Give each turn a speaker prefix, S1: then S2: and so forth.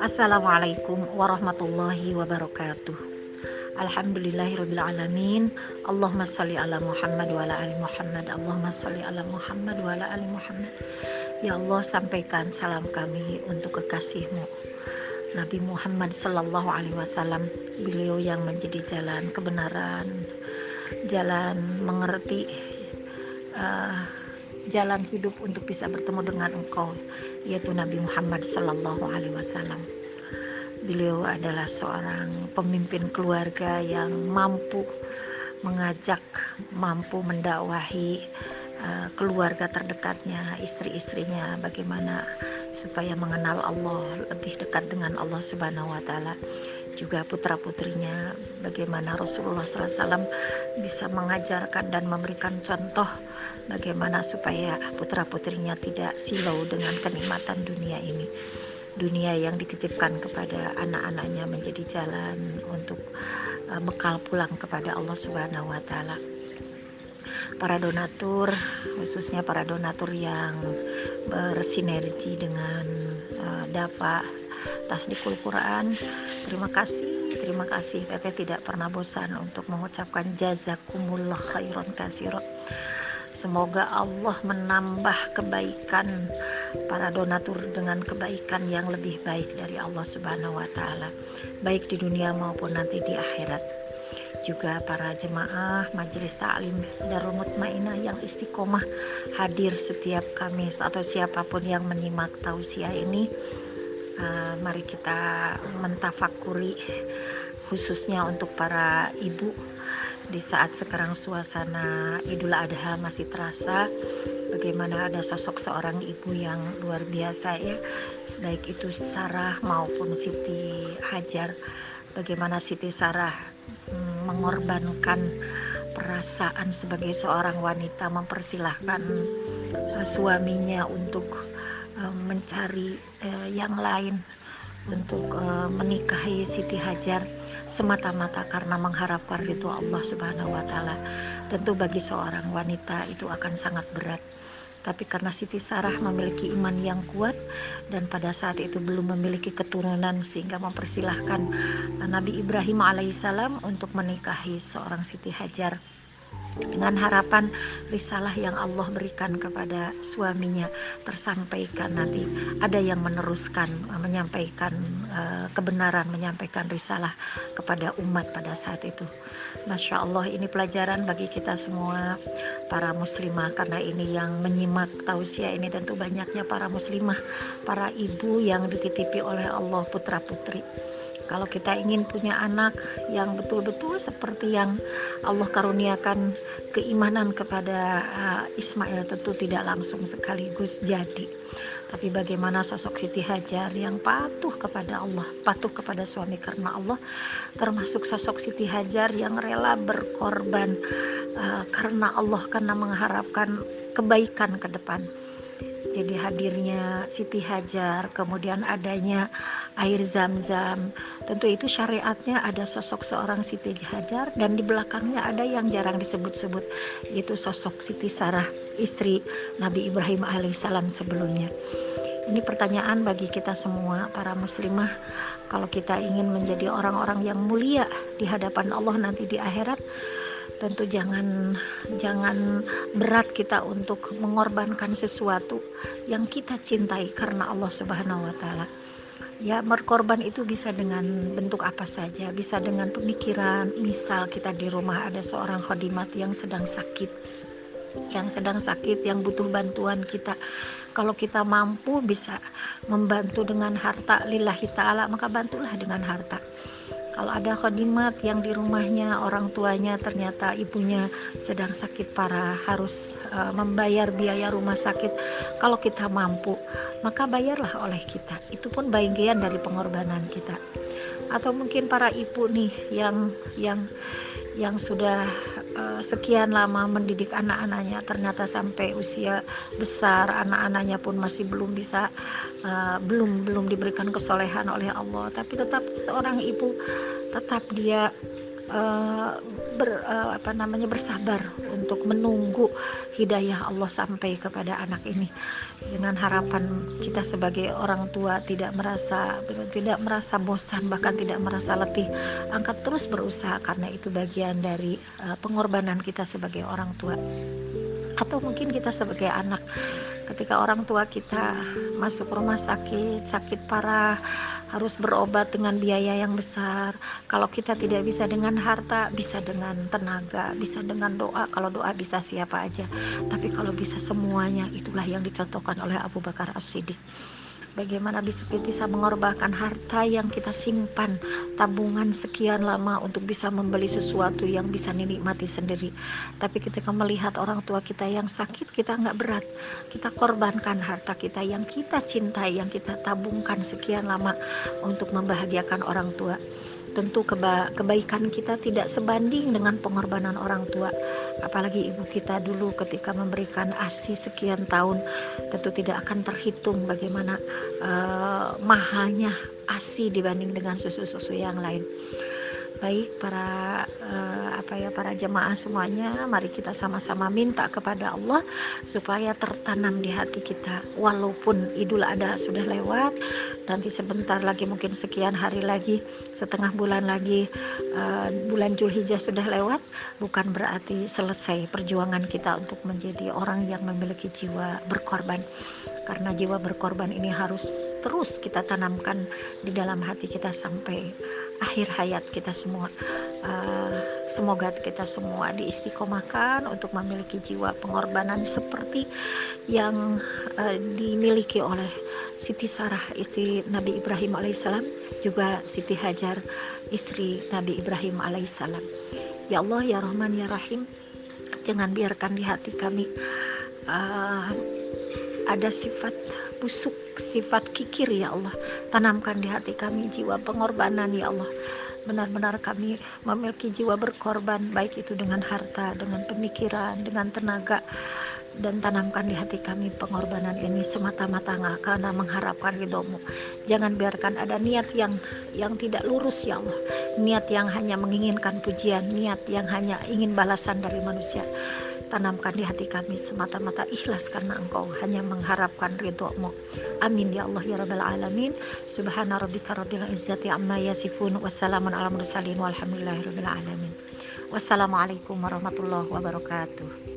S1: Assalamualaikum warahmatullahi wabarakatuh. Alhamdulillahirrabbilalamin Allahumma salli ala Muhammad wa ala ali Muhammad. Allahumma salli ala Muhammad wa ala ali Muhammad. Ya Allah sampaikan salam kami untuk kekasihmu. Nabi Muhammad Sallallahu Alaihi Wasallam beliau yang menjadi jalan kebenaran jalan mengerti uh, jalan hidup untuk bisa bertemu dengan engkau yaitu Nabi Muhammad Sallallahu Alaihi Wasallam. Beliau adalah seorang pemimpin keluarga yang mampu mengajak, mampu mendakwahi uh, keluarga terdekatnya, istri-istrinya, bagaimana supaya mengenal Allah lebih dekat dengan Allah Subhanahu Wa Taala juga putra putrinya bagaimana Rasulullah SAW bisa mengajarkan dan memberikan contoh bagaimana supaya putra putrinya tidak silau dengan kenikmatan dunia ini dunia yang dititipkan kepada anak-anaknya menjadi jalan untuk uh, bekal pulang kepada Allah Subhanahu wa taala. Para donatur, khususnya para donatur yang bersinergi dengan uh, DAPA Tasdikul Quran. Terima kasih, terima kasih. Teteh tidak pernah bosan untuk mengucapkan jazakumullah khairan katsiran. Semoga Allah menambah kebaikan para donatur dengan kebaikan yang lebih baik dari Allah Subhanahu wa taala, baik di dunia maupun nanti di akhirat. Juga para jemaah majelis taklim Darul Mutmainah yang istiqomah hadir setiap Kamis atau siapa pun yang menyimak tausiah ini uh, mari kita mentafakuri khususnya untuk para ibu. Di saat sekarang suasana Idul Adha masih terasa bagaimana ada sosok seorang ibu yang luar biasa ya baik itu Sarah maupun Siti Hajar. Bagaimana Siti Sarah mm, mengorbankan perasaan sebagai seorang wanita mempersilahkan uh, suaminya untuk mencari uh, yang lain untuk uh, menikahi Siti Hajar semata-mata karena mengharapkan ridho Allah Subhanahu wa taala. Tentu bagi seorang wanita itu akan sangat berat. Tapi karena Siti Sarah memiliki iman yang kuat dan pada saat itu belum memiliki keturunan sehingga mempersilahkan Nabi Ibrahim alaihissalam untuk menikahi seorang Siti Hajar dengan harapan risalah yang Allah berikan kepada suaminya tersampaikan nanti. Ada yang meneruskan menyampaikan uh, kebenaran menyampaikan risalah kepada umat pada saat itu. Masya Allah ini pelajaran bagi kita semua para muslimah. Karena ini yang menyimak tausiah ini tentu banyaknya para muslimah para ibu yang dititipi oleh Allah putra putri kalau kita ingin punya anak yang betul-betul seperti yang Allah karuniakan keimanan kepada uh, Ismail tentu tidak langsung sekaligus jadi. Tapi bagaimana sosok Siti Hajar yang patuh kepada Allah, patuh kepada suami karena Allah, termasuk sosok Siti Hajar yang rela berkorban uh, karena Allah karena mengharapkan kebaikan ke depan jadi hadirnya Siti Hajar kemudian adanya air zam-zam. Tentu itu syariatnya ada sosok seorang Siti Hajar dan di belakangnya ada yang jarang disebut-sebut yaitu sosok Siti Sarah istri Nabi Ibrahim alaihissalam sebelumnya. Ini pertanyaan bagi kita semua para muslimah. Kalau kita ingin menjadi orang-orang yang mulia di hadapan Allah nanti di akhirat tentu jangan jangan berat kita untuk mengorbankan sesuatu yang kita cintai karena Allah Subhanahu wa taala. Ya, berkorban itu bisa dengan bentuk apa saja, bisa dengan pemikiran. Misal kita di rumah ada seorang khodimat yang sedang sakit, yang sedang sakit, yang butuh bantuan kita. Kalau kita mampu bisa membantu dengan harta lillahi ta'ala, maka bantulah dengan harta kalau ada khodimat yang di rumahnya orang tuanya ternyata ibunya sedang sakit parah harus uh, membayar biaya rumah sakit kalau kita mampu maka bayarlah oleh kita. Itu pun bagian dari pengorbanan kita. Atau mungkin para ibu nih yang yang yang sudah uh, sekian lama mendidik anak-anaknya. Ternyata sampai usia besar anak-anaknya pun masih belum bisa uh, belum belum diberikan kesolehan oleh Allah. Tapi tetap seorang ibu tetap dia uh, ber, uh, apa namanya bersabar untuk menunggu hidayah Allah sampai kepada anak ini. Dengan harapan kita sebagai orang tua tidak merasa tidak merasa bosan bahkan tidak merasa letih angkat terus berusaha. Karena itu bagian dari uh, pengorbanan kita sebagai orang tua atau mungkin kita sebagai anak ketika orang tua kita masuk rumah sakit sakit parah harus berobat dengan biaya yang besar. Kalau kita tidak bisa dengan harta bisa dengan tenaga bisa dengan doa. Kalau doa bisa siapa aja. Tapi kalau bisa semuanya itulah yang dicontohkan oleh Abu Bakar As-Siddiq bagaimana bisa bisa mengorbankan harta yang kita simpan tabungan sekian lama untuk bisa membeli sesuatu yang bisa dinikmati sendiri. Tapi ketika melihat orang tua kita yang sakit kita nggak berat. Kita korbankan harta kita yang kita cintai yang kita tabungkan sekian lama untuk membahagiakan orang tua tentu keba kebaikan kita tidak sebanding dengan pengorbanan orang tua. Apalagi ibu kita dulu ketika memberikan ASI sekian tahun tentu tidak akan terhitung bagaimana uh, mahalnya ASI dibanding dengan susu-susu yang lain baik para uh, apa ya para jemaah semuanya mari kita sama-sama minta kepada Allah supaya tertanam di hati kita. Walaupun Idul Adha sudah lewat nanti sebentar lagi mungkin sekian hari lagi setengah bulan lagi uh, bulan Julhijjah sudah lewat bukan berarti selesai perjuangan kita untuk menjadi orang yang memiliki jiwa berkorban. Karena jiwa berkorban ini harus terus kita tanamkan di dalam hati kita sampai akhir hayat kita semua. Uh, semoga kita semua diistiqomahkan untuk memiliki jiwa pengorbanan seperti yang uh, dimiliki oleh Siti Sarah istri Nabi Ibrahim alaihissalam juga Siti Hajar istri Nabi Ibrahim alaihissalam. Ya Allah ya Rahman ya Rahim jangan biarkan di hati kami uh, ada sifat busuk, sifat kikir ya Allah. Tanamkan di hati kami jiwa pengorbanan ya Allah. Benar-benar kami memiliki jiwa berkorban baik itu dengan harta, dengan pemikiran, dengan tenaga dan tanamkan di hati kami pengorbanan ini semata-mata karena mengharapkan ridhomu jangan biarkan ada niat yang yang tidak lurus ya Allah niat yang hanya menginginkan pujian niat yang hanya ingin balasan dari manusia tanamkan di hati kami semata-mata ikhlas karena engkau hanya mengharapkan ridhomu. Amin ya Allah ya rabbal alamin. Subhana rabbika rabbil izzati amma yasifun wassalamun ala mursalin walhamdulillahi rabbil alamin. Wassalamualaikum warahmatullahi wabarakatuh